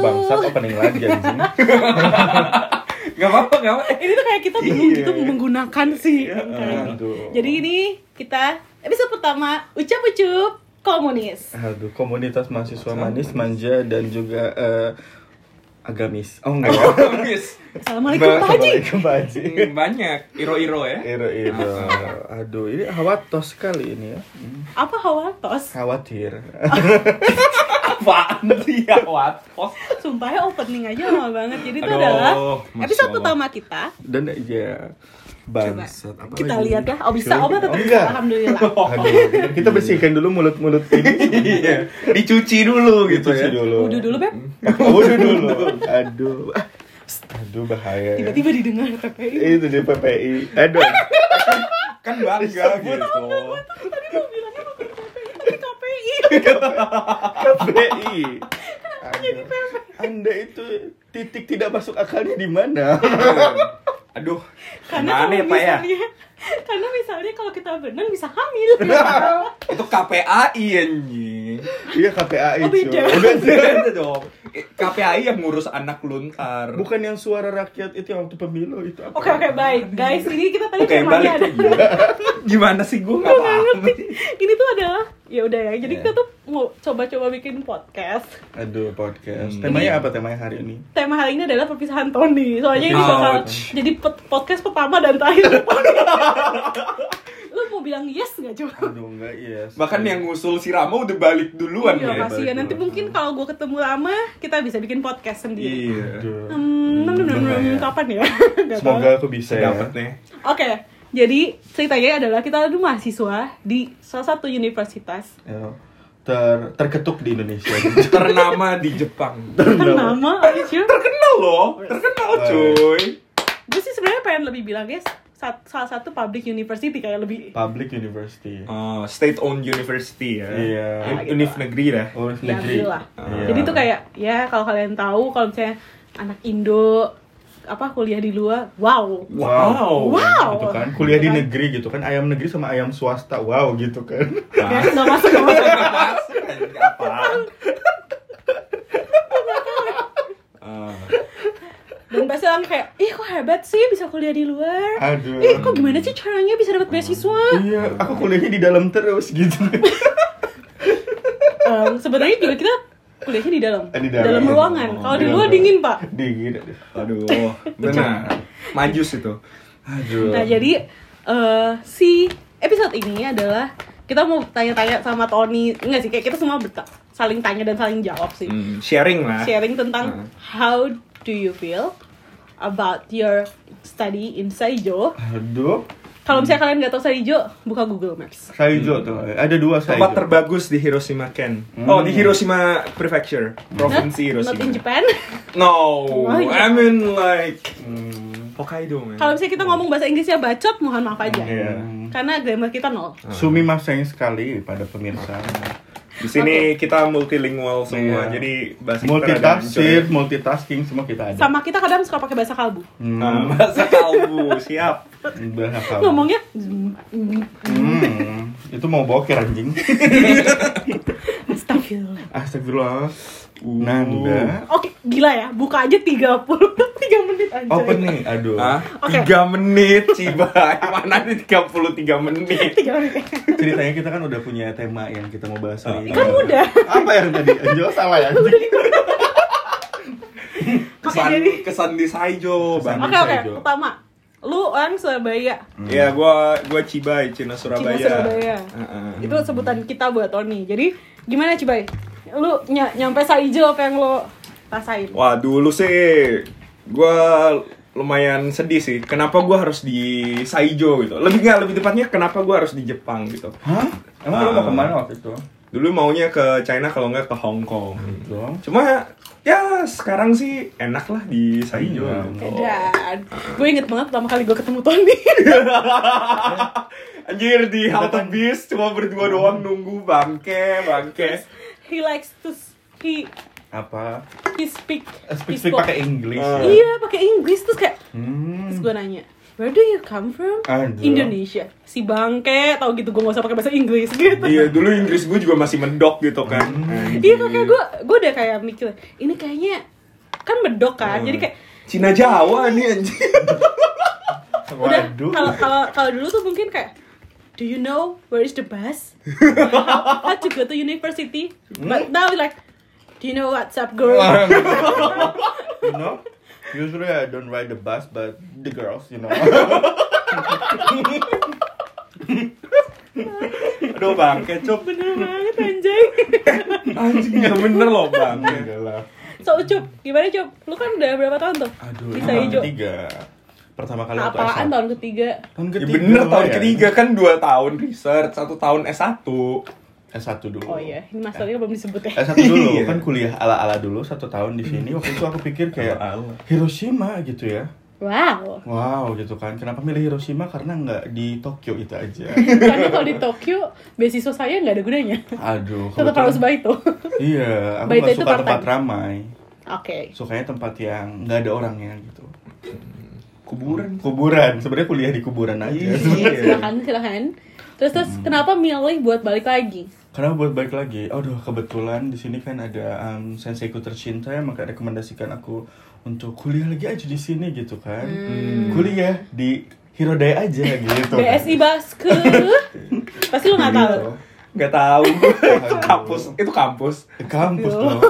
bangsat opening lagi anjing. Gak apa-apa, gak apa-apa. Ini tuh kayak kita bingung Iya. gitu menggunakan sih. Iya, Kayak- aduh. Jadi ini kita episode pertama ucap-ucup komunis. Aduh, komunitas mahasiswa manis, manja dan juga eh, agamis. Oh enggak. Miss. Assalamualaikum Pak Haji. Assalamualaikum Pak Haji. Hmm, Banyak, iro-iro ya. Iro iro. Aduh, ini khawatos sekali ini ya. Apa hawatos? Khawatir. Apaan sih ya, what? Pos. Sumpah ya opening aja lama banget. Jadi itu Aduh, adalah episode Allah. pertama kita. Dan ya Coba bangsat apa kita lagi? lihat ya. Oh bisa, oh tetap Oh, enggak. Alhamdulillah. Aduh, kita bersihkan dulu mulut-mulut ini. Iya, dicuci dulu gitu Cuci ya. dulu. Udah dulu Beb. Udah dulu. Aduh. Aduh bahaya. ya. Tiba-tiba didengar PPI. itu di PPI. Aduh. Kan bangga gitu. Tadi mau bilangnya bukan PPI, tapi KPI. Anda itu titik tidak masuk akalnya di mana? Aduh, Karena gimana ya Pak ya? karena misalnya kalau kita berenang bisa hamil. Itu KPAI anjing. Iya KPAI. Oh, beda. dong. Eh, KPAI yang ngurus anak luntar. Bukan yang suara rakyat itu yang waktu pemilu itu apa? Oke oke baik guys ini kita tadi Oke, temanya balik. ada Gimana sih gue paham. ini tuh adalah ya udah ya jadi Iya. kita tuh mau coba-coba bikin podcast Aduh podcast. Hmm. Temanya apa temanya hari ini? tema hari ini adalah perpisahan Tony soalnya ini bakal Ouch. jadi pod- podcast pertama dan terakhir lu mau bilang yes nggak coba Aduh enggak iya. Bahkan yang ngusul si Rama udah balik duluan Iya ya. kasih ya nanti mungkin kalau gue ketemu lama kita bisa bikin podcast sendiri. Iya. Aduh. Hmm, hmm, hmm, hmm, Bahaya. kapan ya? Nggak. Semoga aku bisa ya. Dapat nih. Oke, jadi ceritanya adalah kita adalah mahasiswa di salah satu universitas Ya, ter terketuk di Indonesia. Ternama di Jepang. ternama, you sure? Terkenal loh, terkenal cuy. Gue sih sebenarnya pengen lebih bilang guys, sat- salah satu public university kayak lebih Public University. Oh, state owned university ya. Iya. Un- Univ negeri dah. Oh, ya negeri. lah. Iya. Jadi tuh kayak ya kalau kalian tahu kalau misalnya anak Indo apa kuliah di luar, wow. Wow. Wow. Gitu kan. Kuliah di Gitu kan. negeri gitu kan. Ayam negeri sama ayam swasta. Wow gitu kan. Ya, nggak masuk nggak masuk. Masuk anjing, apaan? Ah. Dan pasti orang kayak, ih kok hebat sih bisa kuliah di luar. Aduh. Ih kok gimana sih caranya bisa dapat beasiswa? Iya, aku kuliahnya di dalam terus gitu. Em, Sebenarnya juga kita kuliahnya di dalam, Eh, di dalam. ruangan. Kalau di luar dalam. dingin pak. Dingin. Aduh, benar. Majus itu. Aduh. Nah jadi eh, si episode ini adalah kita mau tanya-tanya sama Tony, enggak sih kayak kita semua berta- saling tanya dan saling jawab sih. Hmm, sharing lah. Sharing tentang Hmm. how do you feel about your study in Saijo. Aduh. Kalau misalnya kalian nggak tahu Saijo, buka Google Maps. Saijo tuh. Ada dua Saijo. Tempat terbagus di Hiroshima Ken. Hmm. Oh, di Hiroshima Prefecture, provinsi Hiroshima. not in Japan. No, Oh, iya. I mean like Hmm. Hokkaido man. Kalau misalnya kita ngomong bahasa Inggrisnya bacot, mohon maaf aja. Iya. Karena grammar kita nol. Sumimasen sekali pada pemirsa. Di sini kita multilingual semua, Iya. jadi bahasa Multitafsir, multitasking semua kita ada. Sama kita kadang suka pakai bahasa kalbu. Hmm. Nah, bahasa kalbu, siap. Bahasa. Ngomongnya Hmm. Itu mau boker anjing. Astagfirullah. Astagfirullah. Uh. Nanda. Oke, gila ya. Buka aja 30 3 menit aja. Open nih, aduh. Hah? Oke. Tiga menit, Ciba. Mana nih 33 menit? 3 menit. Ceritanya kita kan udah punya tema yang kita mau bahas hari ini. Kan udah. Apa yang tadi? Anjol salah ya? Kesan, jadi- kesan di Saijo, Kesan. Bang. Oke, oke. Saijo. Pertama, lu orang Surabaya. Ya, gua gua Cibai, Cina Surabaya. Cina Surabaya. Heeh. Itu sebutan kita buat Tony. Jadi, gimana Cibai? Lu ny- nyampe Saijo apa yang lu rasain? Wah, dulu sih gua lumayan sedih sih. Kenapa gua harus di Saijo gitu? Lebih nggak lebih tepatnya kenapa gua harus di Jepang gitu? Hah? Emang lu mau Ah. ke mana waktu itu? Dulu maunya ke China kalau nggak ke Hong Kong. Dong. Cuma ya sekarang sih enak lah di Saijo. Iya. gitu. Dan gue inget banget pertama kali gue ketemu Tony. Anjir di halte bis cuma berdua doang nunggu bangke, bangke. He likes to he Apa? he speak Eh, he Speak, speak pakai English ya? Iya, pakai Inggris terus kayak Hmm. terus gue nanya, Where do you come from? Aduh. Indonesia. Si bangke, tau gitu gue gak usah pakai bahasa Inggris gitu. Iya, dulu Inggris gue juga masih mendok gitu kan. Iya kok kayak gue, gue udah kayak mikir ini kayaknya kan medok kan, jadi kayak Cina Jawa nih anjing. udah Waduh. kalau kalau kalau dulu tuh mungkin kayak Do you know where is the bus? How to go to university? But now like, do you know what's up, girl? you know, usually I don't ride the bus, but the girls, you know. Aduh bang, kecup. Bener banget anjay. Anjing ya bener loh bang. So Ucup, gimana Cup? Lu kan udah berapa tahun tuh? Aduh, Di ini Saijo. Pertama kali waktu Apaan S1. tahun ketiga? Tahun Ya ketiga. bener tahun ya. ketiga kan 2 tahun research, 1 tahun S1. S1 dulu. Oh iya, ini masternya belum disebut ya. S1 dulu Iya. kan kuliah ala-ala dulu satu tahun di sini. Waktu itu aku pikir kayak. Hiroshima gitu ya. Wow. Wow gitu kan. Kenapa milih Hiroshima? Karena nggak di Tokyo itu aja. Karena kalau di Tokyo, beasiswa saya nggak ada gunanya. Aduh. Tetap harus Baito. Iya, aku nggak itu suka tempat ramai. Oke. Sukanya tempat yang nggak ada orangnya gitu. Kuburan. Kuburan. Sebenarnya kuliah di kuburan aja. Iya. Silakan, silakan. Terus terus Hmm. kenapa milih buat balik lagi? Karena buat balik lagi, aduh kebetulan di sini kan ada um, senseiku tercinta yang maka rekomendasikan aku untuk kuliah lagi aja di sini gitu kan. Hmm. Kuliah di Hirodaya aja gitu. BSI Basque. Pasti lu nggak tahu. Gitu. Gak tahu. kampus, itu kampus. Kampus Yo.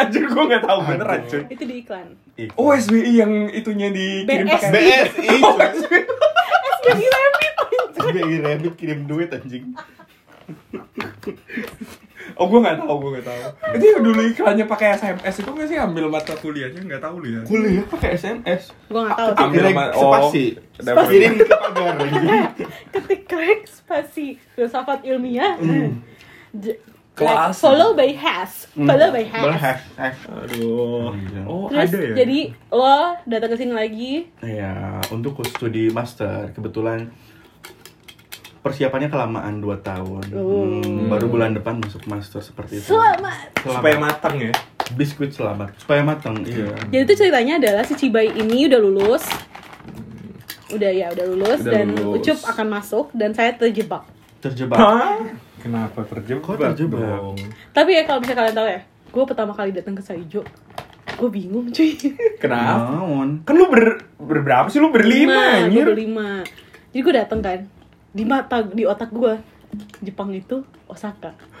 Anjir gue gak tahu beneran cuy. Itu di iklan. Oh SBI yang itunya dikirim BS. pakai BSI. Jadi rabbit. BSI Rabbit kirim duit anjing. Oh gue gak tahu, gue gak tahu. Itu yang dulu iklannya pakai SMS itu gak sih ambil mata kuliahnya gak tahu lu ya. Kuliah pakai SMS. Gua nggak tahu. Ambil Kirim sama- oh, spasi. Kirim ke pagar anjing. Ketik crack spasi filsafat ilmiah. J- Kelas. like, follow by has. Follow by has. Berhash. Aduh. Iya. Oh Terus ada ya. jadi lo datang ke sini lagi. Iya, untuk studi master kebetulan persiapannya kelamaan 2 tahun. Oh. Hmm, baru bulan depan masuk master seperti itu. Selamat. supaya matang ya. biskuit selamat supaya matang. Iya. Jadi tuh ceritanya adalah si Cibai ini udah lulus. Udah ya, udah lulus Udah dan lulus. Ucup akan masuk dan saya terjebak. Terjebak. Hah? Kenapa terjebak? Kok terjebak? dong? Tapi ya kalau bisa kalian tahu ya, gue pertama kali datang ke Saijo, gue bingung cuy. Kenapa? Naon? Kan lu ber, berberapa sih? Lu berlima gue anjir. berlima. Jadi gue datang kan, di mata di otak gue Jepang itu Osaka.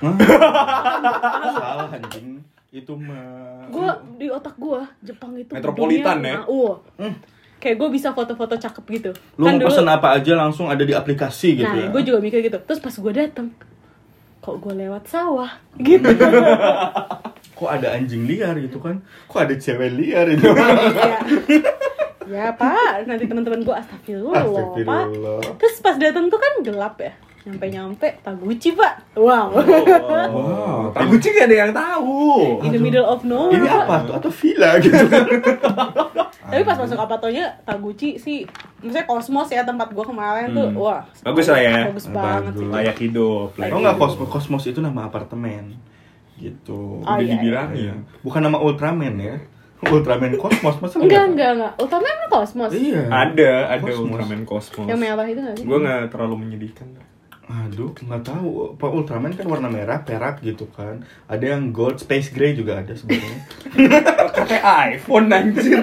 Salah anjing. Itu mah Gue di otak gue Jepang itu Metropolitan dunia- ya? Uh, Hmm. kayak gue bisa foto-foto cakep gitu. Lu mau pesen apa aja langsung ada di aplikasi gitu Nah, ya. gue juga mikir gitu. Terus pas gue datang, kok gue lewat sawah gitu. Kok ada anjing liar gitu kan? Kok ada cewek liar itu? ya, ya pak, nanti teman-teman gue astagfirullah, pak. Astagfirullah. Terus pas datang tuh kan gelap ya. Nyampe-nyampe Taguchi, Pak. Wow. Wow, Taguchi gak ada yang tahu. In the middle of nowhere. ini apa tuh? Atau villa gitu? Tapi pas masuk apatonya Taguchi sih maksudnya kosmos ya tempat gua kemarin tuh. Hmm. Wah. Bagus lah ya. Bagus banget sih. Bagus. Layak hidup. layak Oh nggak kosmos kosmos itu nama apartemen gitu. Oh, Udah iya, dibilangin. Iya. Bukan nama Ultraman ya. Ultraman kosmos masa Enggak, nggak? enggak, enggak. Ultraman kosmos. Iya. Ada, ada Kosmos. Ultraman Cosmos. Yang merah itu enggak sih? Gue gak terlalu menyedihkan. Aduh, nggak tahu. Pak Ultraman kan warna merah, perak gitu kan. Ada yang gold, space gray juga ada sebenarnya. Pakai iPhone anjir.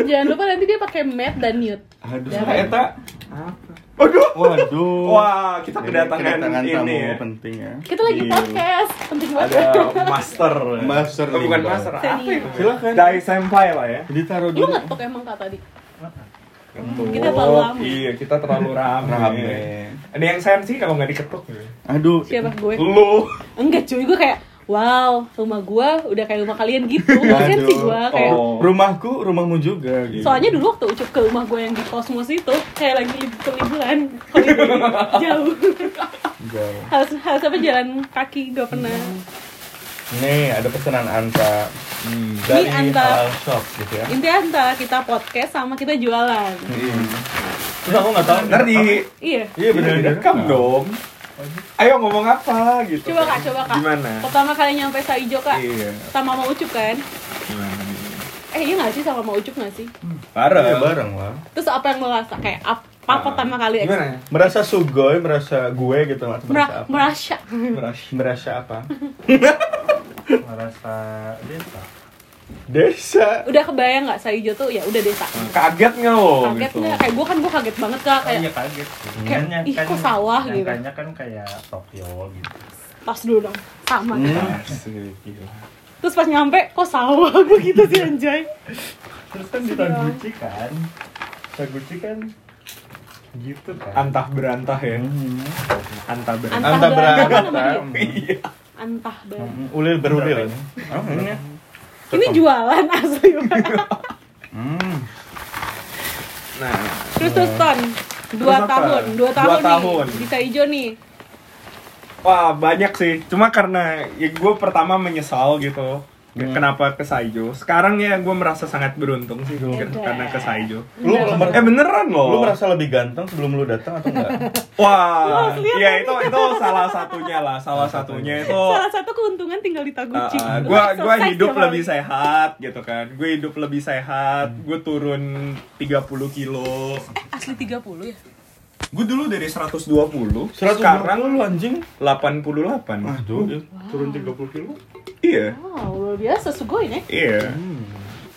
Jangan lupa nanti dia pakai matte dan nude. Aduh, Ya, saya Eta. Apa? Aduh. Waduh. Wah, kita kedatangan, kedatangan ini tamu ya. penting ya. Kita lagi Iya. podcast, penting banget. Ada master. Master Oh, bukan master. Apa itu? Silakan. Dai senpai lah ya. Ditaruh Lu dulu. ngetok emang kak tadi? Ketuk. Kita terlalu rame. Iya, kita terlalu rame. Rame. Ada yang sensi kalau nggak diketuk. Aduh. Siapa gue? Lu. Enggak cuy, gue kayak Wow, rumah gua udah kayak rumah kalian gitu. Kasian sih gua kayak Oh. Rumahku, rumahmu juga gitu. Soalnya dulu waktu ucup ke rumah gue yang di kosmos itu kayak lagi lib- ke liburan jauh Jauh. harus harus apa jalan kaki gak pernah Nih, ada pesanan Anta Hmm. dari Ini Anta. Halal Shop gitu ya. intinya antara kita podcast sama kita jualan Terus aku nggak tahu. Ntar di iya Iya benar direkam dong. Ayo ngomong apa gitu. coba kak coba kak Gimana? pertama kali nyampe Saijo kak Iya. sama mau ucup kan Gimana? Eh iya gak sih sama mau ujuk gak sih? Bareng. Ya bareng lah. Terus apa yang lo rasa? Kayak apa Ah, pertama kali Gimana ya? Merasa sugoi, merasa gue gitu. Merasa Mer- apa? merasa Merasa apa? merasa desa Desa. udah kebayang nggak Saijo tuh ya udah desa Kaget nggak lo? kaget gitu? nggak kayak gue kan gue kaget banget kak oh kayak iya kaget sih kayak, Kan ih, kok sawah gitu. nyangkanya kan kayak Tokyo gitu tas dulu dong sama Hmm. Gila. terus pas nyampe kok sawah gue gitu sih anjay terus kan di Taguchi kan Taguchi kan gitu kan Antah berantah ya. Hmm. Antah berantah. Antah Anta berantah apa berantah. Antah banget Ulil berulil. Oh, ini. ini jualan asli. Hmm. Nah, terus terus ton dua Terus tahun dua Dua tahun, tahun. nih di Saijo nih wah banyak sih. Cuma karena ya gue pertama menyesal gitu. Hmm. Kenapa ke Saijo? Sekarang ya gue merasa sangat beruntung sih Udah. karena ke Saijo. Lu Bener. Eh beneran loh. Lu merasa lebih ganteng sebelum lu datang atau enggak? Wah, ya itu itu salah satunya lah, salah satunya itu salah satu keuntungan tinggal di Taguchi Uh, Lu gua exercise gua hidup lebih sehat gitu kan. Gue hidup lebih sehat. Gue turun 30 kilo. asli 30 ya Gue dulu dari 120, 120 sekarang lu anjing. 88. Aduh. turun 30 kilo Iya. wow luar biasa sugoi nih Iya.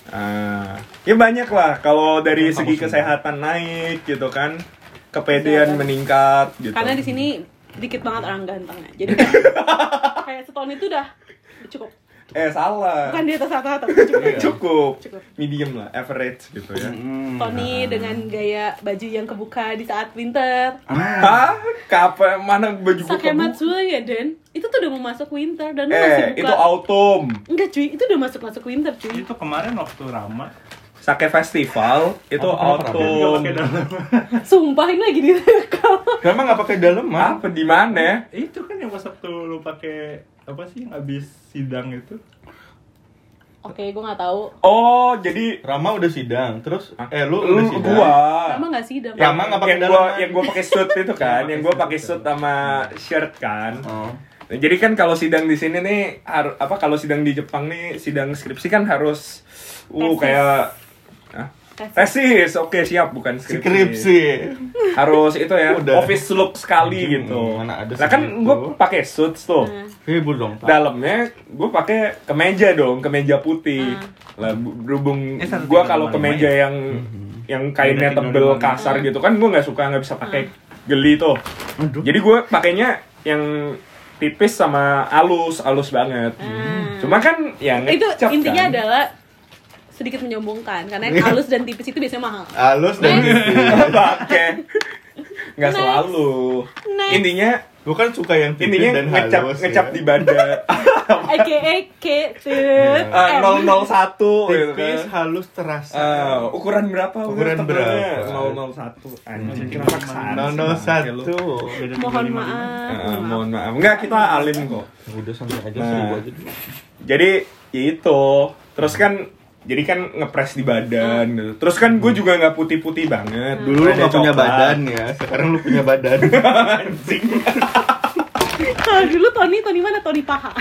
Ah, ya banyak lah kalau dari Kamu segi kesehatan naik gitu kan. Kepedean Kesehatan. meningkat gitu. karena di sini dikit banget orang gantengnya jadi kayak, kayak setahun itu udah cukup eh salah. bukan di atas rata-rata tapi cukup Iya. Cukup. Cukup. Medium lah, average gitu ya. Hmm. Tony dengan gaya baju yang kebuka di saat winter Hah? Kapan mana baju gua Sake kebuka? Matsua ya Den itu tuh udah mau masuk winter dan lu masih Eh, buka itu autumn. enggak cuy itu udah masuk masuk winter cuy itu kemarin waktu Rama Sake Festival itu nggak autumn. sumpah ini lagi direkam Kenapa nggak pakai dalam mah? Apa di mana? itu kan yang pas waktu lu pakai apa sih habis sidang itu oke gue nggak tahu Oh, jadi Rama udah sidang, terus eh lu, lu udah sidang. gua. sama nggak sih dam Rama nggak pakai yang gua yang gua pakai suit itu kan, yang gua pakai suit sama shirt kan. Oh. Nah, jadi kan kalau sidang di sini nih apa kalau sidang di Jepang nih sidang skripsi kan harus uh kayak? Tesis. tesis oke siap bukan skripsi, Skripsi. harus itu ya Udah. office look sekali Hmm, gitu mana ada nah kan gue pakai suits tuh. Hibur dong, Pak. dalamnya gue pakai kemeja dong kemeja putih Hmm. lah bu- berhubung Eh, gue kalau kemeja ya? yang Mhm. yang kainnya Beda tinggal tebel kasar gitu kan gue nggak suka nggak bisa pakai geli tuh Aduh. jadi gue pakainya yang tipis sama halus halus banget Hmm. cuma kan yang itu intinya kan. adalah sedikit menyombongkan karena yang halus dan tipis itu biasanya mahal Halus dan tipis. pakai nggak Next. selalu Next. intinya Gue kan suka yang tipis intinya dan ngecap halus. ngecap ya. di badan aka K Eh, 001 gitu tipis, kan halus, terasa. Eh, ukuran berapa? Ukuran berapa? 001 Anjing, kenapa ke sana sih, bangke lu? 001. mohon maaf Eh, mohon maaf. Enggak, kita alim kok. Udah santai aja Nah. seribu aja dulu. Jadi, ya itu. Terus kan jadi kan ngepres di badan gitu. Terus kan gue juga nggak putih-putih banget. Dulu lu Rada gak punya badan ya, sekarang lu punya badan. Anjing. kalau dulu Tony Tony mana Tony paha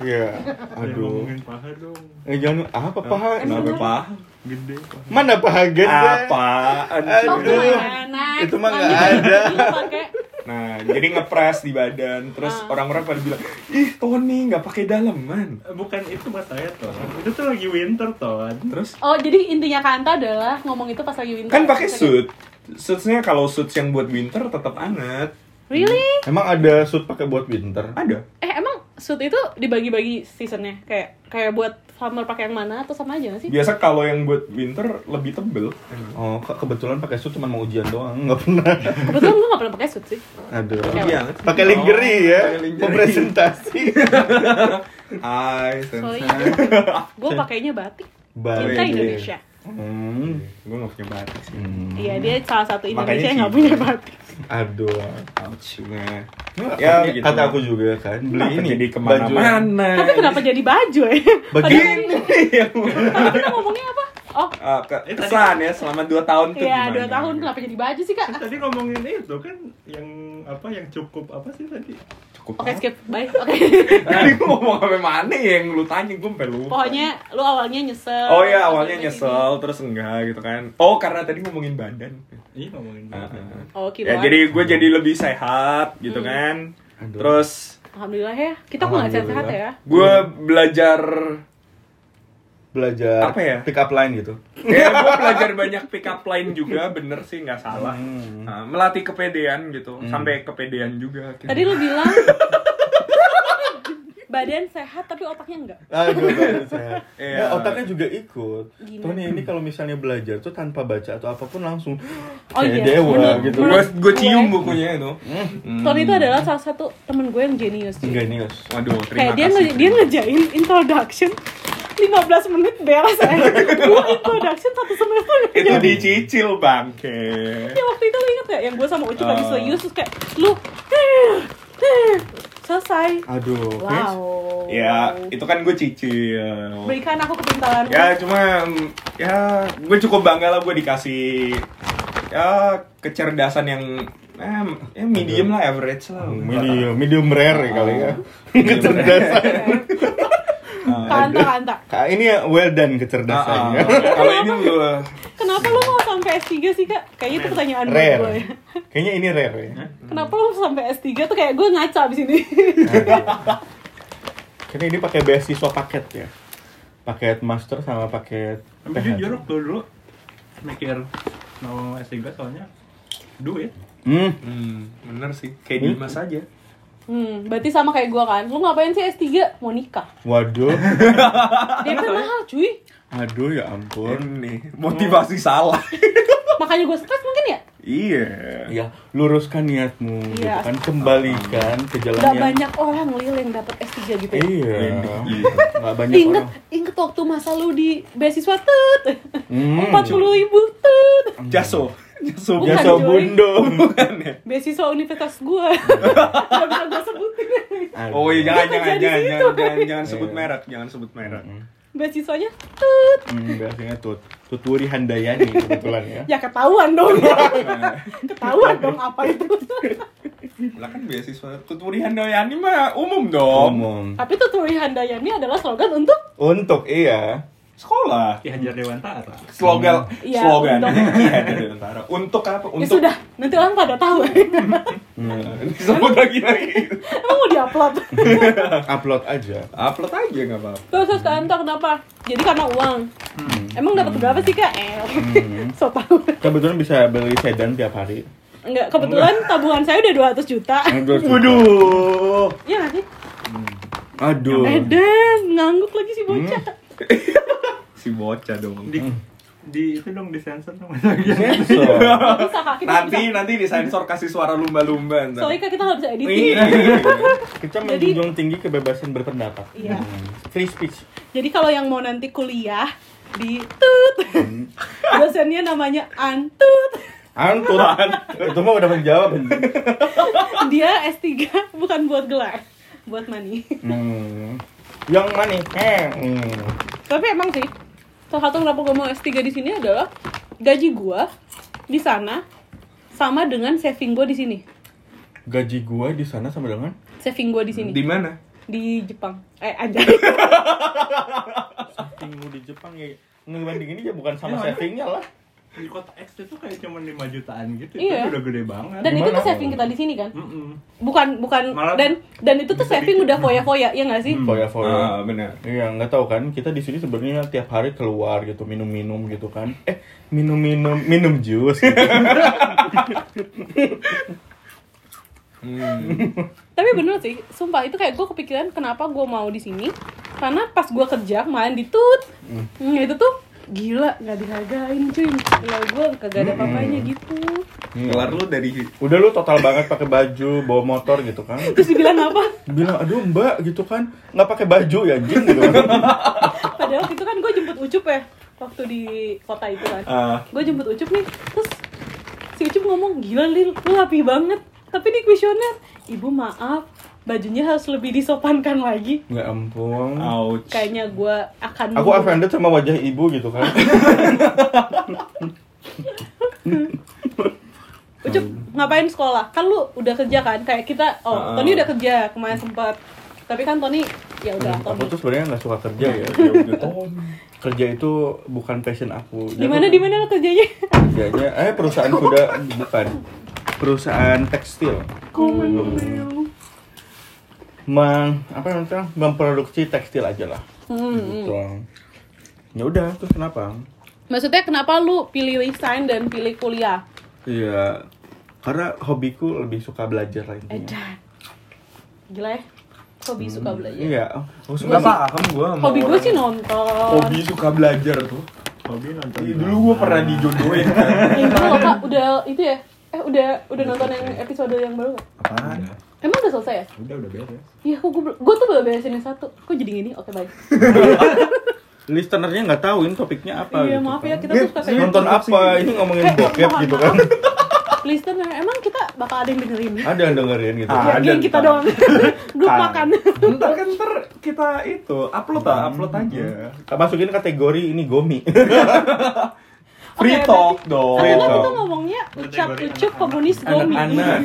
Iya. Jangan Aduh. ngomongin paha dong Eh jangan apa paha? Kenapa, Pak? gede paha Mana paha gede? Apa? Aduh. gimana? Itu mah nggak ada. Pakai Nah, jadi ngepres di badan. Terus Ah. orang-orang pada bilang, ih Tony nggak pakai daleman. Eh, bukan itu masalahnya ton itu tuh lagi winter ton Terus Oh, jadi intinya Kanta adalah ngomong itu pas lagi winter. kan pakai suit. Suitsnya kalau suits yang buat winter tetap anget. Really? Emang ada suit pakai buat winter? Ada. Eh, emang suit itu dibagi-bagi seasonnya? Kayak kayak buat summer pakai yang mana atau sama aja gak sih? Biasa kalau yang buat winter lebih tebel. Oh, ke- kebetulan pakai suit cuma mau ujian doang, nggak pernah. Kebetulan gue gak pernah pakai suit sih. Aduh. Iya. Pakai lingerie ya, pakai lingerie. mau presentasi. Hai, Soalnya gue pakainya batik. Cinta. Indonesia. Hmm. Gue gak punya batik sih. Hmm. Iya, dia salah satu Makanya Indonesia yang gak punya batik. Aduh. Ouch, nah. Ya, Ya, gitu. kata aku juga kan, beli Kenapa ini jadi baju ke mana-mana. Tapi kenapa jadi baju ya? Begini. Padahal kita ngomongnya apa? Oh, Ah, ke- kesan ya selama 2 tahun tuh iya gimana? dua tahun kenapa jadi baju sih kak? tadi ngomongin itu kan yang apa yang cukup apa sih tadi Cukup cukup. Oke skip, bye. Oke. Tadi gua ngomong apa mana ya yang lu tanya gue sampai lupa. Pokoknya lu awalnya nyesel. Oh iya awalnya nyesel terus enggak gitu kan. Oh karena tadi ngomongin badan. Iya ngomongin Ah, badan. sini. Oh, Ya kiloan. jadi gue jadi lebih sehat gitu Hmm. kan. Aduh. Terus Alhamdulillah ya. Kita kok nggak sehat-sehat ya. gue belajar belajar Apa ya? pick up line gitu ya gue belajar banyak pick up line juga bener sih nggak salah. Hmm. Nah, melatih kepedean gitu sampai kepedean juga. Tadi lu bilang badan sehat tapi otaknya enggak. Aduh, badan sehat. Iya. Nah, otaknya juga ikut. Gimana? Tony ini kalau misalnya belajar tuh tanpa baca atau apa pun langsung Oh kayak iya, dewa menurut- gitu. gue gue cium gue- bukunya itu. Hmm. Tony itu adalah salah satu temen gue yang jenius. cuy. Genius. Waduh, terima Kayak dia kasih. nge- dia ngejain introduction 15 menit beres aja. Gue introduction satu semester itu jadi. dicicil bangke. Ya waktu itu lu inget gak yang gue sama Ucup habis Ah. serius terus kayak lu selesai. Aduh. Wow. Ya, itu kan gue cicil. Berikan aku kepintaran. Ya cuma ya gue cukup bangga lah gue dikasih ya kecerdasan yang eh, ya medium lah average lah. Medium, medium rare ya kali ya. Kecerdasan. Kanta kanta. Kak, ini ya well done Ah, ah. kecerdasannya. Kalau ini gue Kenapa lu mau sampai S3 sih kak? Kayaknya itu pertanyaan Rare. gue ya. Kayaknya ini rare ya. Kenapa lu sampai S3 tuh kayak gue ngaca abis ini? Karena ini pakai beasiswa paket ya. Paket master sama paket Tapi jujur waktu dulu mikir mau S3 soalnya duit. Hmm. hmm, bener sih kayak Hmm? Dimas aja. Hmm, berarti sama kayak gue kan. Lu ngapain sih S3? Mau nikah. Waduh. DP mahal cuy. Aduh ya ampun. Ini motivasi salah. Makanya gue stres mungkin ya? iya. Ya, luruskan niatmu gitu Iya. kan, kembalikan ke jalan Gak yang banyak orang lil yang dapet S3 gitu ya. Iya. Iya. Nggak banyak Ingat, orang. inget waktu masa lu di beasiswa tut, Hmm. empat puluh ribu tut, Jaso. Jasa Joy. bundo. Bukan ya? beasiswa universitas gue, gak bisa gue sebutin. Oh iya jangan jangan jangan jangan jangan, jangan sebut Iya. merek, jangan sebut merek. Beasiswanya tut, Hmm, biasanya tut. Tuturi Handayani kebetulan ya. ya ketahuan dong, ketahuan dong apa itu. Lah kan beasiswa tuturi Handayani mah umum dong. Umum. Tapi tuturi Handayani adalah slogan untuk Untuk iya. Sekolah. Ki Hajar Dewantara. Slogan Iya, slogan. untuk. Iya, dari Tentara. Untuk apa? ya Untuk sudah, nanti orang pada tahu. Hmm. disebut lagi lagi. Emang mau diupload? Upload aja. Upload aja nggak apa-apa. Terus terus kantor kenapa? Jadi karena uang. Emang dapat berapa sih kak? Eh, so tau. Kebetulan bisa beli sedan tiap hari. Enggak, kebetulan tabungan saya udah 200 juta. Waduh. Iya sih? Aduh. Eden, ngangguk lagi si bocah. Si bocah dong. Di di itu dong disensor dong. Sensor. Nanti nanti disensor kasih suara lumba-lumba ntar. Soalnya kita nggak bisa editing. Kita menjunjung tinggi kebebasan berpendapat. Iya. Hmm. Free speech. Jadi kalau yang mau nanti kuliah di tut, dosennya namanya Antut. Antut. Itu mah udah menjawab. Dia S3 bukan buat gelar, buat money. Hmm. Yang mana? Eh. Hmm. Tapi emang sih, salah satu kenapa gue mau S3 di sini adalah gaji gue di sana sama dengan saving gue di sini. Gaji gua di sana sama dengan Saving gue di sini. Di mana? Di Jepang. Eh, aja. savingmu di Jepang ya ngebandingin ya bukan sama Ya, savingnya lah. Di kota X itu kayak cuma 5 jutaan gitu. Iya. Itu udah gede banget. Dan itu tuh Gimana? saving kita di sini kan? Mm-mm. Bukan bukan Malah dan dan itu tuh saving dikit. udah foya-foya, ya nggak sih? Hmm. Foya-foya. Ah, benar. Iya, nggak tahu kan. Kita di sini sebenarnya tiap hari keluar gitu, minum-minum gitu kan. Eh, minum-minum, minum jus. Gitu. Hmm. Tapi bener sih, sumpah itu kayak gue kepikiran kenapa gue mau di sini. Karena pas gue kerja main di tut, hmm, itu tuh gila nggak dihargain cuy. Ya gue kagak ada papanya gitu. Kelar lu dari Udah lu total banget pakai baju, bawa motor gitu kan. Terus dibilang apa? Bilang, aduh mbak gitu kan, nggak pakai baju ya anjing gitu. Padahal itu kan gue jemput Ucup ya waktu di kota itu kan. Ah. Gue jemput Ucup nih, terus si Ucup ngomong gila Lil, lu rapi banget. Tapi di kuesioner, ibu maaf, bajunya harus lebih disopankan lagi. Nggak ampun. ouch. Kayaknya gue akan Aku offended sama wajah ibu gitu kan. Ucup ngapain sekolah? Kan lu udah kerja kan? Kayak kita, oh Ah. Tony udah kerja kemarin sempet. Tapi kan Tony ya udah aku Tony. tuh sebenarnya nggak suka kerja ya Ya udah kerja itu bukan passion aku Di mana di mana lu kerjanya? kerjanya eh perusahaan kuda bukan perusahaan tekstil Meng, apa namanya memproduksi tekstil aja lah Hmm, gitu ya udah terus kenapa Maksudnya kenapa lu pilih resign dan pilih kuliah? Iya, karena hobiku lebih suka belajar lah intinya. Edan. Gila ya. Hobi suka belajar. Iya, aku suka paham gue sama Hobi gue orang sih nonton. Hobi suka belajar tuh. Hobi nonton. Iya, dulu gue pernah dijodohin kan. Yang itu loh Kak, udah itu ya. Eh udah udah nonton yang episode yang baru nggak? Apaan? Emang udah selesai ya? Udah udah beres. Iya, kok gue gue tuh belum beresin yang satu. Kok jadi gini? Oke, baik. listenernya nggak tahu ini topiknya apa. Iya, gitu maaf kan. ya kita tuh suka kayak Nonton apa? Ini ngomongin bokep mohon gitu kan. Listener, emang kita bakal ada yang dengerin? Ada yang dengerin gitu. Ah. Ya, kita doang. Grup Kan. makan. Ntar kan ntar kita itu upload ah, upload aja. Masukin kategori ini gomi. Free Oke, talk dong. Free Karena talk. kita ngomongnya ucap ucup komunis gomi. Anak-anak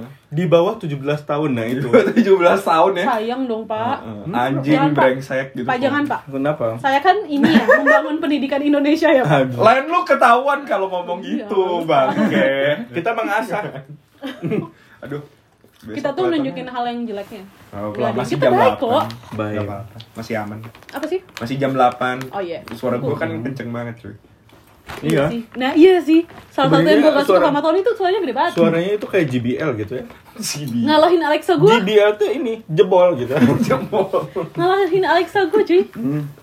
di bawah 17 tahun nah itu. 17 tahun ya. Sayang dong, Pak. Heeh, Anjing Jangan, Pak. brengsek gitu. Pak jangan, Pak. Kenapa? Saya kan ini ya, membangun pendidikan Indonesia ya, Pak. Lain lu ketahuan kalau ngomong Iya. gitu, bangke. Kita mengasah. Aduh. Kita tuh nunjukin hal yang jeleknya. Oh, masih kita jam baik 8. kok. Baik. Masih aman. Apa sih? Masih jam 8. Oh iya. Suara gua kan kenceng banget, cuy. Iya. sih. Nah iya sih. Salah satu yang gue gak suka sama Tony tuh suaranya gede banget. Suaranya itu kayak JBL gitu ya. CD. Ngalahin Alexa gue. JBL tuh ini jebol gitu. Ngalahin Alexa gue cuy.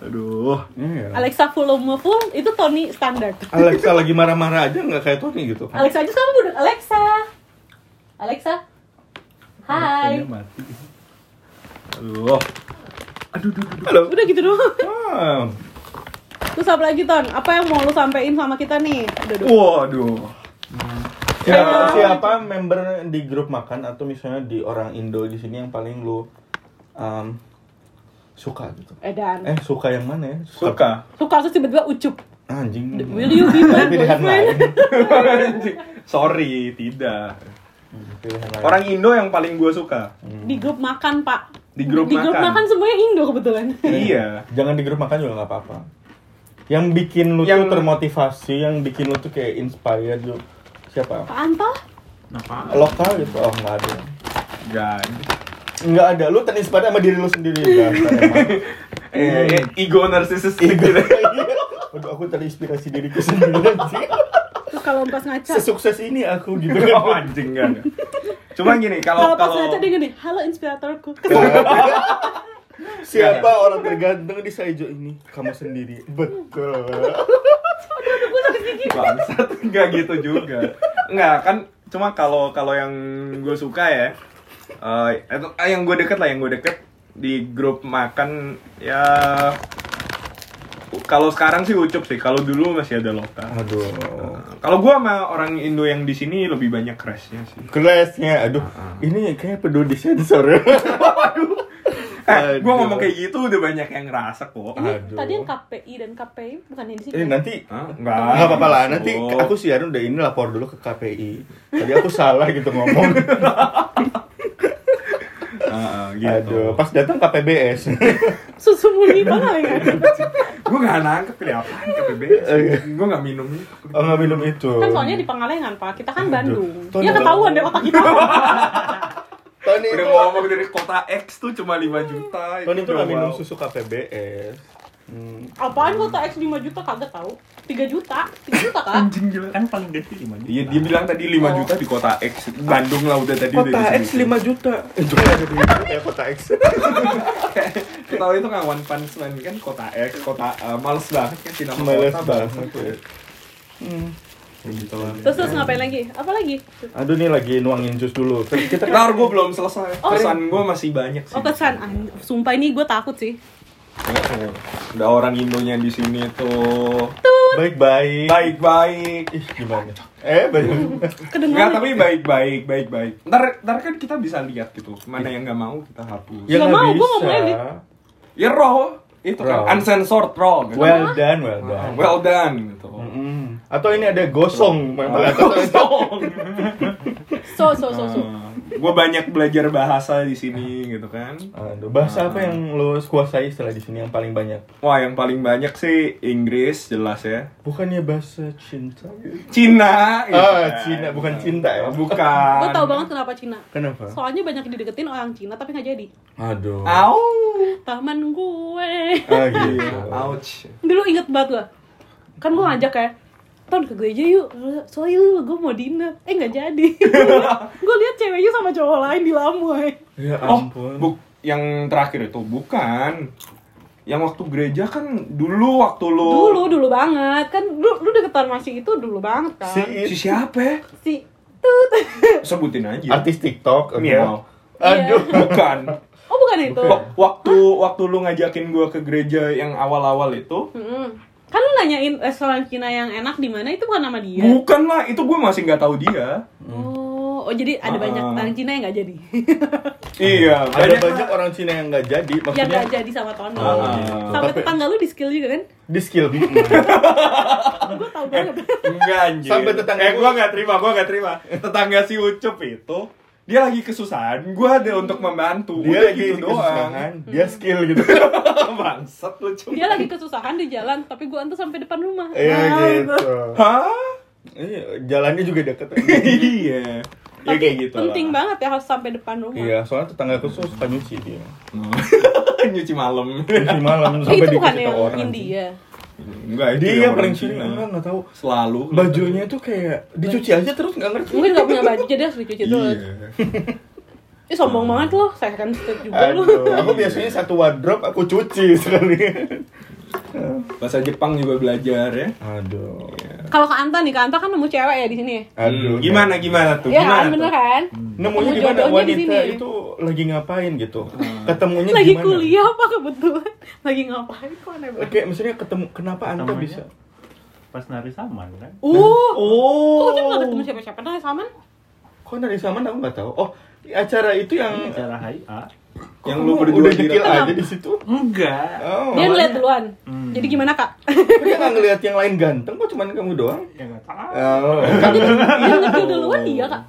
Aduh. Iya. Alexa volume full itu Tony standar. Alexa lagi marah-marah aja nggak kayak Tony gitu. Alexa aja sekarang udah Alexa. Alexa. Hai. Mati. Aduh. Aduh, aduh, aduh. Halo. Udah gitu doang. Ah, Terus apa lagi Ton? Apa yang mau lu sampein sama kita nih? Udah, udah. Waduh. siapa, siapa member di grup makan atau misalnya di orang Indo di sini yang paling lu um, suka gitu? Edan. Eh suka yang mana ya? Suka. Suka terus tiba-tiba ucup. Anjing. Will you be my boyfriend? Sorry, tidak. Orang Indo yang paling gue suka. Di grup makan, Pak. Di grup Di grup makan. makan semuanya Indo kebetulan. Iya. Jangan di grup makan juga nggak apa-apa. Yang bikin lu Yang- tuh termotivasi, yang bikin lu tuh kayak inspired lu siapa? Pak? Kenapa? Lokal gitu? Oh nggak ada. Gak. Nggak ada. Lu terinspire sama diri lu sendiri emang. Eh, ego narsisis Ego. gitu. Waduh, aku terinspirasi diriku sendiri anjing. Terus kalau pas ngaca. Sesukses ini aku gitu Oh, kan. anjing enggak. enggak. Cuma gini, Kalau kalau pas kalau ngaca dia gini, halo inspiratorku. Siapa orang terganteng di Saijo ini? Kamu sendiri. Betul. bangsat enggak gitu juga. Enggak, kan cuma kalau kalau yang gue suka ya eh itu eh, yang gue deket lah yang gue deket di grup makan ya kalau sekarang sih ucup sih kalau dulu masih ada lokal Aduh. kalau gue sama orang Indo yang di sini lebih banyak crashnya sih Kelasnya, aduh, ini kayak perlu disensor. eh, gue Aduh. ngomong kayak gitu udah banyak yang ngerasa kok Ini Aduh. tadi yang KPI dan KPI bukan yang di sini. Eh nanti Hah? enggak nggak apa-apa lah. Nanti Oh. aku siaran udah ini lapor dulu ke KPI. Tadi aku salah gitu ngomong. Ah, gitu Aduh, pas datang KPBS. Susu murni banget ya. gue gak nangkep ini apaan KPBS Oke. gue gak minum itu Oh nggak minum itu. Kan soalnya di Pangalengan, Pak. Kita kan Bandung. Tony, Ya ketahuan deh otak kita. Tony udah itu, ngomong dari kota X tuh cuma 5 juta Tony itu udah nggak minum susu KPBS. Hmm. Apaan kota X 5 juta kagak tahu. 3 juta. 3 juta kan? anjing gila Kan paling gede 5 juta. Iya dia bilang tadi 5 Oh. juta di kota X Bandung lah udah tadi Kota udah X 5 juta. Eh, juga ada di ya kota X. Kita tahu itu nggak One Punch Man kan kota X kota eh, males banget kan nama Males kota banget ya. Hmm. Gitu lah Terus terus ngapain lagi? Apa lagi? Aduh nih lagi nuangin jus dulu. Kita Ntar gue belum selesai Oh. Pesan gue masih banyak sih Oh kesan, Ah, sumpah ini gue takut sih. Udah orang Indonya di sini tuh baik-baik. baik-baik Ih, gimana? Eh, banyak. Enggak, Kedengaran. tapi baik-baik, baik-baik. Ntar, ntar kan kita bisa lihat gitu, mana yang nggak mau kita hapus. Ya Nggak nggak mau, gua nggak edit. Ya roh, itu kan Raw. uncensored raw gitu. Well done, well done. well done gitu. Mm-mm. Atau ini ada gosong memang Ah, atau So so so so. Gue banyak belajar bahasa di sini gitu kan. Aduh, bahasa apa yang lo kuasai setelah di sini yang paling banyak? Wah, yang paling banyak sih Inggris jelas ya. Bukannya bahasa cinta? Cina. gitu Ah, kan. Cina, bukan cinta ya? Bukan. Gue tau banget kenapa Cina. Kenapa? Soalnya banyak dideketin orang Cina tapi nggak jadi. Aduh. Au. Taman gue. Ah, gitu. Iya, ouch. Dulu inget banget gue. Kan gue ngajak ya. Ton ke gereja yuk. Soalnya gue mau dinner. Eh nggak jadi. gue lihat ceweknya sama cowok lain di Lamoy. Ya Oh, ampun. bu yang terakhir itu bukan. Yang waktu gereja kan dulu waktu lu Dulu dulu banget. Kan lu lu deketan masih itu dulu banget kan. Si si siapa? ya? si tut. Sebutin aja. artis TikTok. oke. Miau. Aduh. Bukan. Oh bukan itu. Bukan. Wak- Waktu waktu lu ngajakin gua ke gereja yang awal-awal itu, Mm-mm. Kan lu nanyain restoran Cina yang enak di mana itu bukan nama dia. bukan lah, itu gua masih nggak tahu dia. Oh, oh jadi ada Ah. banyak orang Cina yang nggak jadi. Iya, Ada banyak orang Cina yang nggak jadi, yang maksudnya nggak jadi sama Tono. Ah. Sampai Tapi- tetangga lu di skill juga kan? di skill. Gue tau banget. Enggak anjir. Sampai tetangga eh, gua- nggak terima, gua nggak terima. Tetangga si Ucup itu dia lagi kesusahan, gua ada untuk membantu. dia Udah lagi gitu doang. kesusahan, dia skill gitu. Bangsat lu Cup. Dia lagi kesusahan di jalan, tapi gue antar sampai depan rumah. Iya Nah, gitu. Hah? Iya, jalannya juga deket. iya. Ya Tapi kayak gitu penting lah. banget ya harus sampai depan rumah. Iya, soalnya tetangga aku tuh suka nyuci dia. Nyuci malam. Nyuci malam Eh, sampai itu bukan yang orang. India. Enggak, Dia yang paling Cina. sini enggak enggak tahu. Selalu. Bajunya tuh kayak dicuci aja terus nggak ngerti. Mungkin nggak punya baju jadi harus dicuci. Iya. Ih sombong banget loh, second state juga. Aduh, aku biasanya satu wardrobe aku cuci sekali. Bahasa Jepang juga belajar ya. Aduh. Kalau ke Anta nih, ke Anta kan nemu cewek ya di sini. Aduh. Hmm, gimana gimana tuh? Iya gimana kan, bener tuh? kan? Nemunya di wanita sini. itu lagi ngapain gitu? Ketemunya Lagi gimana? kuliah apa kebetulan? Lagi ngapain kok aneh banget? Oke, maksudnya ketemu kenapa Ketemunya bisa? Pas nari saman kan? Uh, Oh. kok dia nggak ketemu siapa-siapa? Nah, Saman? Kok dari zaman aku nggak tahu. Oh, acara itu yang Ini cara HIA. Kok Yang lu berdua udah di rekam? aja di situ. Enggak. Oh, Dia ngeliat duluan. Hmm. Jadi gimana kak? dia nggak ngelihat yang lain ganteng kok cuman kamu doang. Ya enggak tahu. Oh, Yang nyekil duluan dia kak.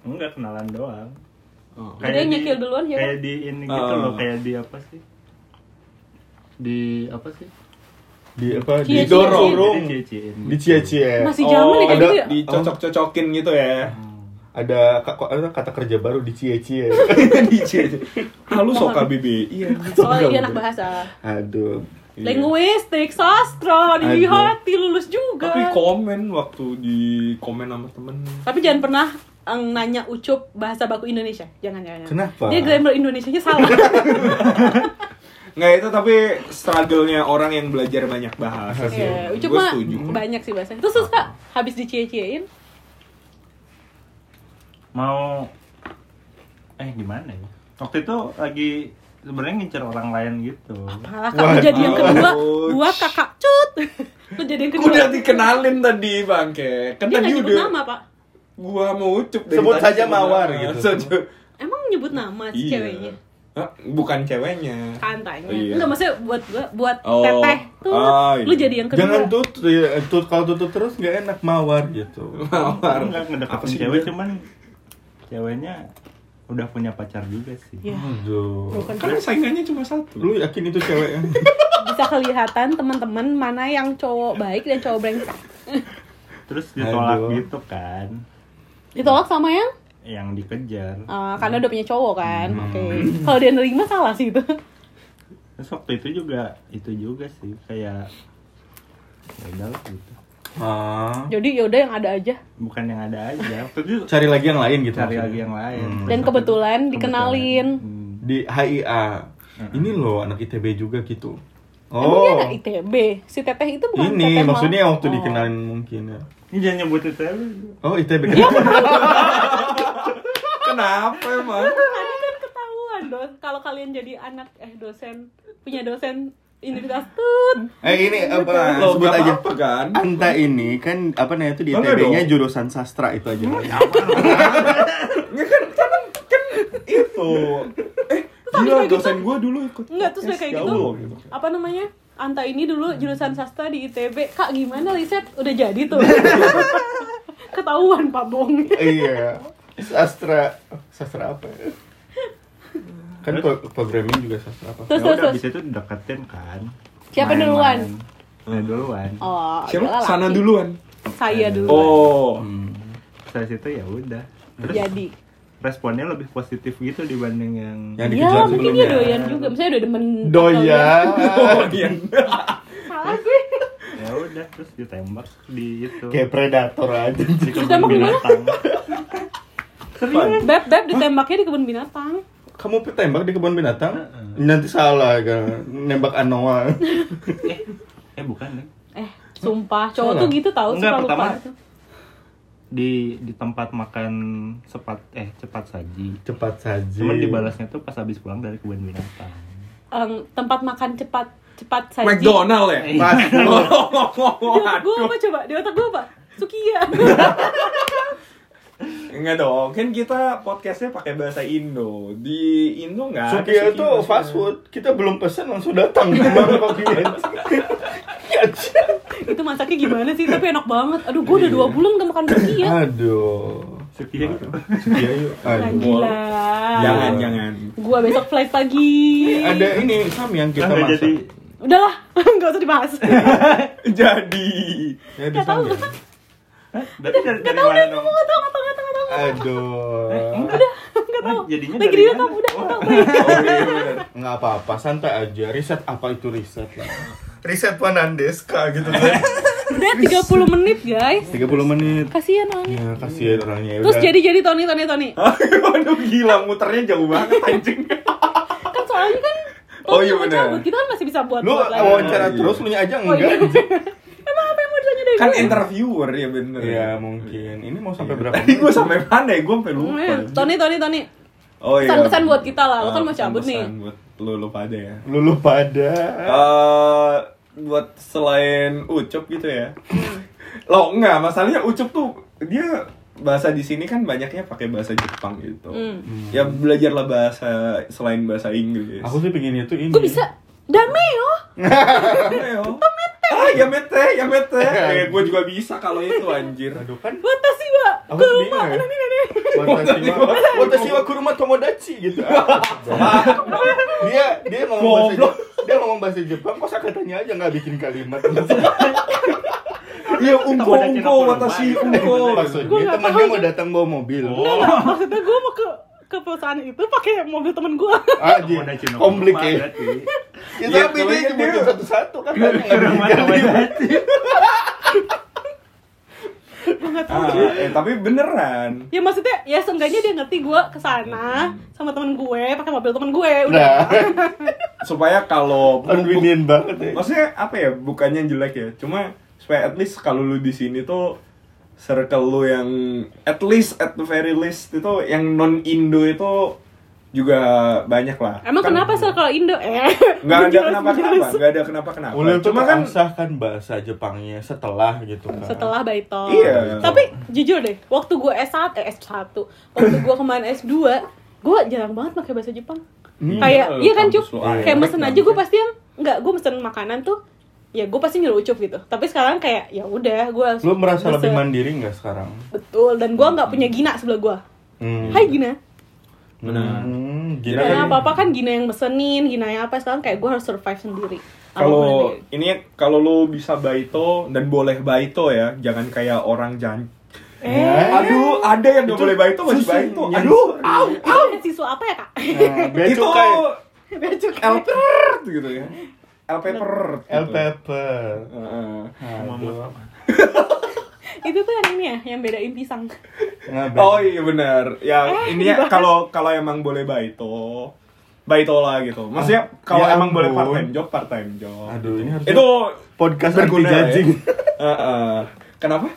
Enggak kenalan doang. Oh. Jadi yang nyekil duluan siapa? Kayak di ini gitu Oh. loh, kayak di apa sih? Di apa sih? di apa? Cie-cie. Didorong, Dicie-ciein di gitu. cie-cie. Masih zaman ya kayak ada- gitu ya? Dicocok-cocokin gitu ya. Ada ada kata kerja baru di cie-cie. Dicie. Ah, lu sok KBBI. Iya. Soalnya dia anak bahasa. Aduh. Iya. Linguistik, sastra, dihati, lulus juga. Tapi komen waktu di komen sama temen. Tapi jangan pernah eh, nanya ucup bahasa baku Indonesia. Jangan, jangan. Kenapa? Dia grammar Indonesianya salah. Nggak itu tapi struggle-nya orang yang belajar banyak bahasa sih. Iya, ucup Gue mah setuju. banyak sih bahasa. Terus, terus kak, habis dicie-ciein, Mau eh gimana ya? Waktu itu lagi sebenarnya ngincer orang lain gitu. malah kamu jadi yang kedua, buat kakak cut. Lu jadi yang kedua. Udah dikenalin tadi bangke. Kan Dia nggak tadi udah nama pak. gua mau ucup dari Sebut saja Mawar gitu. Sebut- Emang nyebut nama si Iya. ceweknya? Hah? bukan ceweknya. Kantanya. Iya. Enggak maksudnya buat gua, buat Oh. teteh tuh. Ah, Lu jadi yang kedua. Jangan tut, ya, tut kalau tutut terus nggak enak mawar gitu. Mawar. Enggak Apa ngedeketin sih cewek cuman ceweknya udah punya pacar juga sih. Ya, Aduh. bukan Karena saingannya cuma satu. Lu yakin itu cewek yang bisa kelihatan teman-teman mana yang cowok baik dan cowok brengsek. Terus ditolak Aduh. gitu kan. Ditolak sama yang Yang dikejar. eh, karena udah punya cowok kan. Hmm. Oke. Kalau dia nerima salah sih itu. Terus waktu itu juga itu juga sih kayak ya udah lah gitu. Ah, Jadi yaudah yang ada aja. Bukan yang ada aja. Itu cari lagi yang lain gitu. cari maksudnya. lagi yang lain. Hmm. Dan kebetulan dikenalin. Hmm. di HIA. Ini loh anak ITB juga gitu. Emang dia Oh, anak ITB. Si teteh itu bukan ini teteh maksudnya waktu Oh. dikenalin mungkin ya. Ini jangan nyebut ya. Oh ITB Iya? Kenapa emang? Tadi kan ketahuan dong kalau kalian jadi anak eh dosen punya dosen universitas tut. eh ini apa? Lo sebut aja. apa kan? Anta ini kan apa namanya itu di ITB-nya jurusan sastra itu aja. Ya kan, kan, kan itu. Eh, gila kayak gitu. dosen gue dulu ikut Enggak, terus kayak ya gitu. Gitu. Apa namanya? Anta ini dulu jurusan sastra di ITB. Kak, gimana riset? Udah jadi tuh. Ketahuan Pak Bong. iya sastra sastra apa ya kan pro- programming juga sastra apa Terus Ya terus udah terus. abis itu deketin kan. Siapa Main-main. duluan? Saya duluan. Oh, siapa sana laki. duluan Saya dulu. oh Hmm. Dari situ ya udah. Terus Jadi. responnya lebih positif gitu dibanding yang Yang Ya, dikejar mungkin dia doyan juga. Misalnya udah demen doyan oh iya Salah gue. ya udah terus ditembak di itu kayak predator aja di kebun Ditembak di mana? binatang. Beb, beb ditembaknya di kebun binatang. Kamu tembak di kebun binatang nanti salah kan nembak Anoa eh eh bukan nih Eh, sumpah, cowok Salah. tuh gitu tahu Enggak, suka lupa. pertama- gitu. di di tempat makan cepat eh cepat saji cepat saja cuman dibalasnya tuh pas habis pulang dari kebun binatang Em, tempat makan cepat cepat saji. McDonald ya Mas, Di otak gue apa coba? Di otak gue apa? Sukiya. Enggak dong, kan kita podcastnya pakai bahasa Indo. Di Indo nggak ada Sukiya Suki itu fast food kita belum pesan langsung datang Bang kopinya Ya, itu masaknya gimana sih? Tapi enak banget. Aduh, gue udah dua bulan gak makan sukiya. aduh sekian gitu Sukiya yuk aduh gila. Jangan, jangan. Gua besok flight pagi. ada ini Sam yang kita masak jadi Udahlah, nggak usah dibahas. Jadi. ya Gak tahu. Dari, Gak dari tahu mana dong? gak tahu, gak tahu, gak tahu, gak tahu. aduh Gak tahu. Hah, jadinya Lagi dari direkam, mana? udah, Oh. udah. Oh iya benar. nggak apa-apa santai aja riset apa itu riset lah riset Wanandeska gitu kan Udah 30 menit, guys. 30 menit Kasihan orangnya. ya kasihan orangnya Terus udah. jadi jadi Tony Tony Tony. Aduh gila muternya jauh banget anjing. Kan soalnya kan Oh, iya bener. Kita kan masih bisa buat lu buat lagi. wawancara Iya. terus lu aja Oh, iya. enggak Emang apa yang mau ditanya dari Kan interviewer ya bener. ya mungkin ini mau sampai Iya. berapa Tadi gue sampai mana ya? Gue sampai lupa. Hmm, Tony Tony Tony. Oh iya. Pesan-pesan buat kita lah, lo kan mau cabut nih. pesan-pesan buat lu lu pada ya. lulu pada Eh buat selain ucup gitu ya. Lo enggak, masalahnya ucup tuh dia bahasa di sini kan banyaknya pakai bahasa Jepang gitu. Hmm. Ya belajarlah bahasa selain bahasa Inggris. aku sih pengen itu ini Gue bisa Dameo. Ayo. Ah, ya mete, ya mete. Eh, gue juga bisa kalau itu anjir. aduh kan Watashi wa ya. nenek nenek. Watashi wa Watashi wa kuruma tomodachi gitu. dia dia ngomong bahasa dia ngomong bahasa Jepang kok katanya aja nggak bikin kalimat. Iya, unko, kuruma. watashi, unko. Maksudnya temannya mau datang bawa mobil. Enggak. Maksudnya gue mau ke ke perusahaan itu pakai mobil temen gue. Aja komplik ya. Ya, Iya, tapi dia nyebutin satu-satu kan kalimat. Tomodachi. gue tahu. Ah, eh, tapi beneran. Ya maksudnya ya seenggaknya dia ngerti gue ke sana sama temen gue pakai mobil temen gue udah. Nah, Supaya kalau convenient banget ya. maksudnya apa ya bukannya jelek ya cuma supaya at least kalau lu di sini tuh circle lu yang at least at the very least itu yang non Indo itu juga banyak lah Emang Kan- kenapa sih kalau Indo? Eh, nggak ada kenapa kenapa nggak ada kenapa kenapa Ulil cuma kan kan bahasa Jepangnya setelah gitu kan. Setelah Baito. Iya. Tapi jujur deh, waktu gue S1, eh S1, waktu gue kemarin S2, gue jarang banget pakai bahasa Jepang. Hmm. Kayak, Iya, iya kan aneh Kayak mesen aja gue pasti yang, enggak, gue mesen makanan tuh, ya gue pasti nyuruh ucup gitu. Tapi sekarang kayak, ya udah, gue Lu merasa lebih mandiri nggak sekarang? Betul, dan gue nggak punya Gina sebelah gue. Hmm. Hai Gina. Benar. Hmm, Karena kan. apa-apa kan Gina yang mesenin, Gina yang apa, sekarang kayak gue harus survive sendiri. kalau ini kalau lu bisa baito dan boleh baito ya jangan kayak orang jan Eh, aduh ada yang nggak Itu boleh baito masih baito aduh au Au, siswa apa ya kak? Nah, itu cukai. Bea cukai. L pepper gitu ya L pepper L pepper. Heeh. Itu tuh yang ini ya, yang bedain pisang. Oh iya benar. Ya Eh, ini ya dibahas. kalau kalau emang boleh baito, baito lah gitu. Maksudnya kalau ya emang boleh part time job, part time job. Aduh, ini harus Itu podcast berguna ya. judging. Heeh. Kenapa?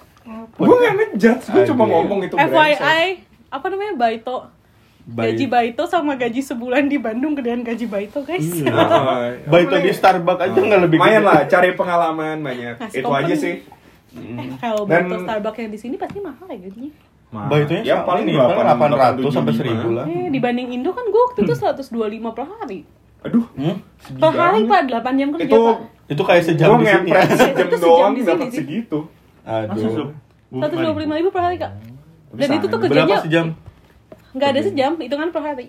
Gue gak ngejudge, gue cuma ngomong itu. FYI, apa namanya Baito? Baik. Gaji Baito sama gaji sebulan di Bandung gedean gaji Baito guys. Iya. Heeh. Baito di Starbucks aja nggak lebih gede. lah, cari pengalaman banyak. Ngasih itu aja sih. Eh, kalau Dan- Baito Starbucks yang di sini pasti mahal ya gajinya. Mahal. Itu Ya, paling paling 800 800 sampai 75. 1000 lah. Eh, dibanding Indo kan gue waktu itu 125 per hari. Aduh, Hmm? Per hari. Pak, 8 jam kerja Itu Pak. Itu kayak sejam di sini. ngepres ya. sejam Itu sejam doang di sini dapat sih. segitu. Aduh. su- 125 ribu per hari kak. Dan itu tuh berapa Berapa kerjanya sejam? Nggak ada sejam, hitungan per hari.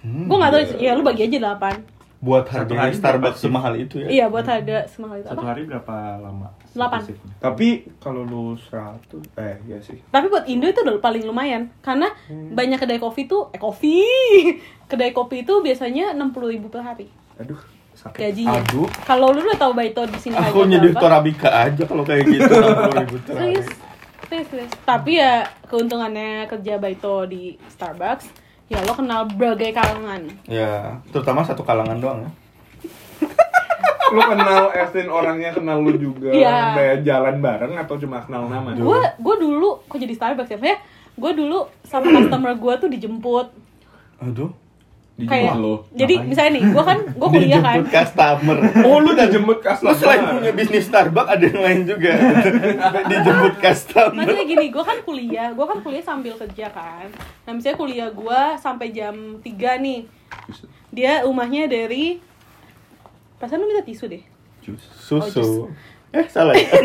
Hmm. Gue nggak tahu, ya lu bagi aja 8 Buat Satu harga hari Starbucks semahal itu ya. Iya buat harga semahal itu Satu apa? hari berapa lama? Delapan. Tapi kalau lu 100 eh ya sih. Tapi buat Indo itu udah paling lumayan Karena Hmm. banyak kedai kopi tuh, eh kopi Kedai kopi itu biasanya 60 ribu per hari Aduh, sakit. gajinya Aduh. Kalau lu udah tahu Baito di sini Aku berapa? Torabika aja kalau kayak gitu 60 ribu per hari. Tapi ya keuntungannya kerja Baito di Starbucks Ya lo kenal berbagai kalangan Ya, terutama satu kalangan doang ya. lu kenal Estin orangnya kenal lu juga Iya. Udah jalan bareng atau cuma kenal nama? Gue gue dulu, kok jadi Starbucks ya? Gue dulu sama customer gue tuh dijemput Aduh. Kayak lu. jadi misalnya nih gue kan gue kuliah kan customer. Oh, lu dijemput Lu customer. selain punya bisnis Starbucks ada yang lain juga. Dijemput customer. maksudnya gini gue kan kuliah gue kan kuliah sambil kerja kan nah misalnya kuliah gue sampai jam 3 nih dia rumahnya dari perasaan lu minta tisu deh Susu. Eh, salah ya?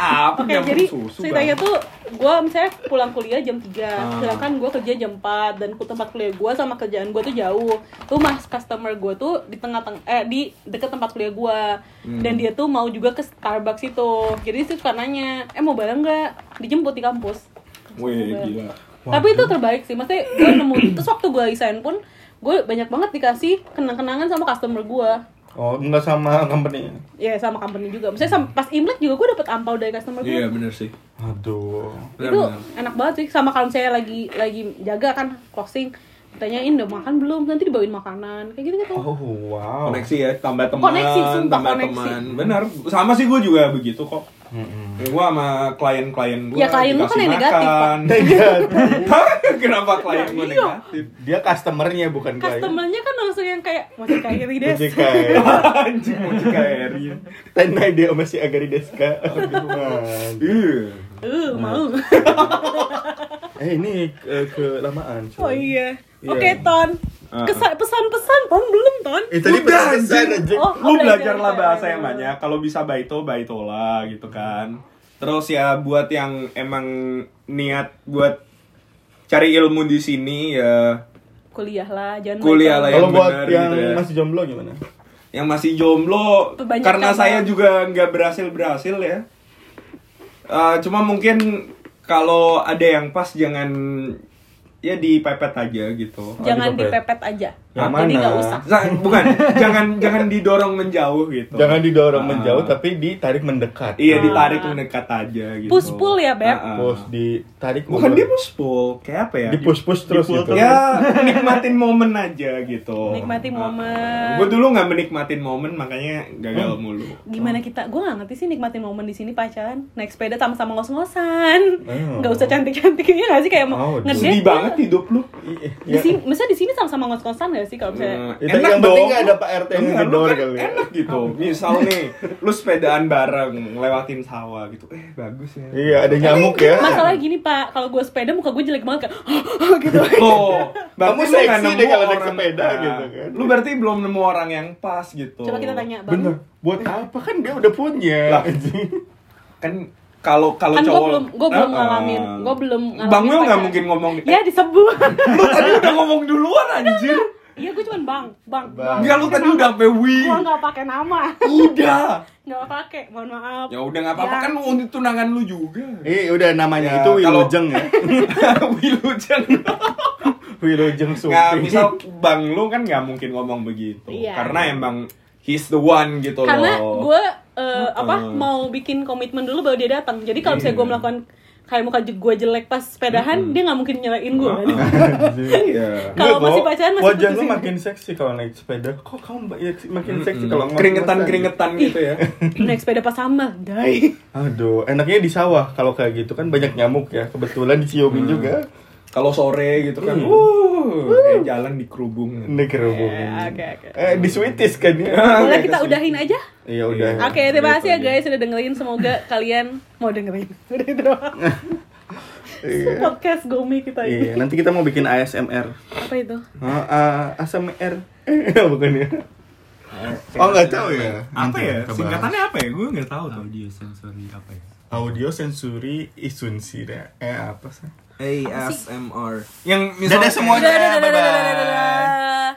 Apa Oke, nyampur jadi susu, ceritanya Bang? tuh gue misalnya pulang kuliah jam 3 Ah. Sedangkan gue kerja jam 4 Dan ku- tempat kuliah gue sama kerjaan gue tuh jauh Rumah customer gue tuh di tengah-tengah Eh di deket tempat kuliah gue Hmm. Dan dia tuh mau juga ke Starbucks itu Jadi sih suka nanya Eh mau bareng nggak? Dijemput di kampus Wih, gila. Tapi itu terbaik sih Maksudnya gue nemu Terus waktu gue resign pun Gue banyak banget dikasih kenang-kenangan sama customer gue Oh, enggak sama company. Ya sama company juga Misalnya sama, pas Imlek juga gue dapet ampau dari customer gue Iya, bener sih. Aduh. itu enak banget sih sama kalau saya lagi lagi jaga kan closing tanyain udah makan belum nanti dibawain makanan kayak gitu gitu Oh, wow. Koneksi ya, tambah teman, Koneksi, sumpah, tambah koneksi. teman. Bener, sama sih gue juga begitu kok. Mm-mm. Ya, gue sama klien-klien gue Ya, klien lu kan yang negatif, Pak. Negatif. Kenapa klien gue Iya. negatif? Dia customernya bukan klien. customernya kan langsung yang kayak mau kairi des Mujikai. Anjing mau jika Eri. Tenai dia masih agari deska. Aduh. Iya. uh mau Eh ini eh, kelamaan. cuy. oh iya Iya. oke ton Ah. Kesa- pesan-pesan ton belum ton Eh tadi Udah, pesan anjing. aja. Oh. Lu belajar, belajarlah belajar. bahasa yang banyak. Kalau bisa baito, baito lah gitu kan. Terus ya buat yang emang niat buat cari ilmu di sini ya kuliah lah jangan Kuliah lah Kalau buat benar yang gitu ya. masih jomblo gimana? yang masih jomblo Perbanyak karena saya juga nggak berhasil berhasil ya Eh, cuma mungkin kalau ada yang pas jangan ya dipepet aja gitu jangan Pep. dipepet aja Yang mana? nggak usah Sa- bukan jangan jangan didorong menjauh gitu Jangan didorong Ah. menjauh tapi ditarik mendekat. iya Ah. ditarik mendekat aja gitu Push pull ya, Beb? Ah, ah. Push ditarik bukan dia push pull kayak apa ya di push push terus Di-pull gitu. terus. ya nikmatin momen aja gitu Nikmati momen. gue dulu nggak menikmatin momen makanya gagal Hmm. mulu gimana kita gue gak ngerti sih nikmatin momen di sini pacaran naik sepeda sama-sama ngos-ngosan Oh. nggak usah cantik-cantiknya nggak sih kayak Oh, mau ngedate sedih ya. banget hidup lu Iya. di sini misalnya di sini sama-sama ngos-ngosan gak sih kalau misalnya Eh, Itu yang penting nggak ada Pak RT yang ngedor kan kali ya. Enak gitu. Misal nih, lu sepedaan bareng lewatin sawah gitu. Eh, bagus ya. Iya, ada nyamuk ya. masalah gini pak kalau gue sepeda muka gue jelek banget kan gitu berarti Kamu seksi deh kalau naik orang- sepeda Nah, gitu kan. Lu berarti belum nemu orang yang pas gitu. coba kita tanya bang Bener. Buat apa kan dia udah punya. Lah. Kan kalau kalau kan gue cowok belum gue belum Ah, ngalamin ah. gue belum ngalamin Bang nggak mungkin ngomong ya disebut Lu tadi udah ngomong duluan anjir. Iya gue cuman bang bang Bang. Enggak lu tadi udah sampai wi. gue nggak pakai nama Udah. nggak pakai mohon maaf Ya udah nggak apa-apa Ya. kan untuk tunangan lu juga. Eh, udah namanya Ya, itu kalau- Wilujeng ya. Wilujeng. Wilujeng Nggak, Supi. misal bang lu kan nggak mungkin ngomong begitu. Iya. Karena emang he's the one gitu karena loh. gue eh, apa Heeh. mau bikin komitmen dulu baru dia datang jadi kalau misalnya gue Iya. melakukan kayak muka gue jelek pas sepedahan dia nggak mungkin nyerain gue kan Iya. Kalau masih pacaran masih wajah lu putusin. makin seksi kalau naik sepeda. Kok kamu ya, makin seksi kalau ngos-ngosan keringetan-keringetan gitu ya. naik sepeda pas sama dai Aduh, enaknya di sawah kalau kayak gitu kan banyak nyamuk ya. Kebetulan diciumin Hmm. juga. Kalau sore gitu kan, Hmm. uh, kayak jalan di kerubung. Ini kerubung. Ya, oke, oke. Eh, di Sweeties kan ya. boleh Oke, kita udahin aja Iya udah. oke terima kasih ya guys sudah dengerin semoga kalian mau dengerin udah itu doang Iya. podcast gomi kita Iya, ini nanti kita mau bikin ASMR. apa itu Oh, uh, ASMR. Bukan ya? Oh, nggak tahu ya. Apa ya? Kita bahas. Singkatannya apa ya? Gue nggak tahu tuh. audio sensori apa ya Audio sensori isunsi Eh apa sih? ASMR. Yang Dadah semuanya. Dadah, dadah, dadah, dadah, dadah.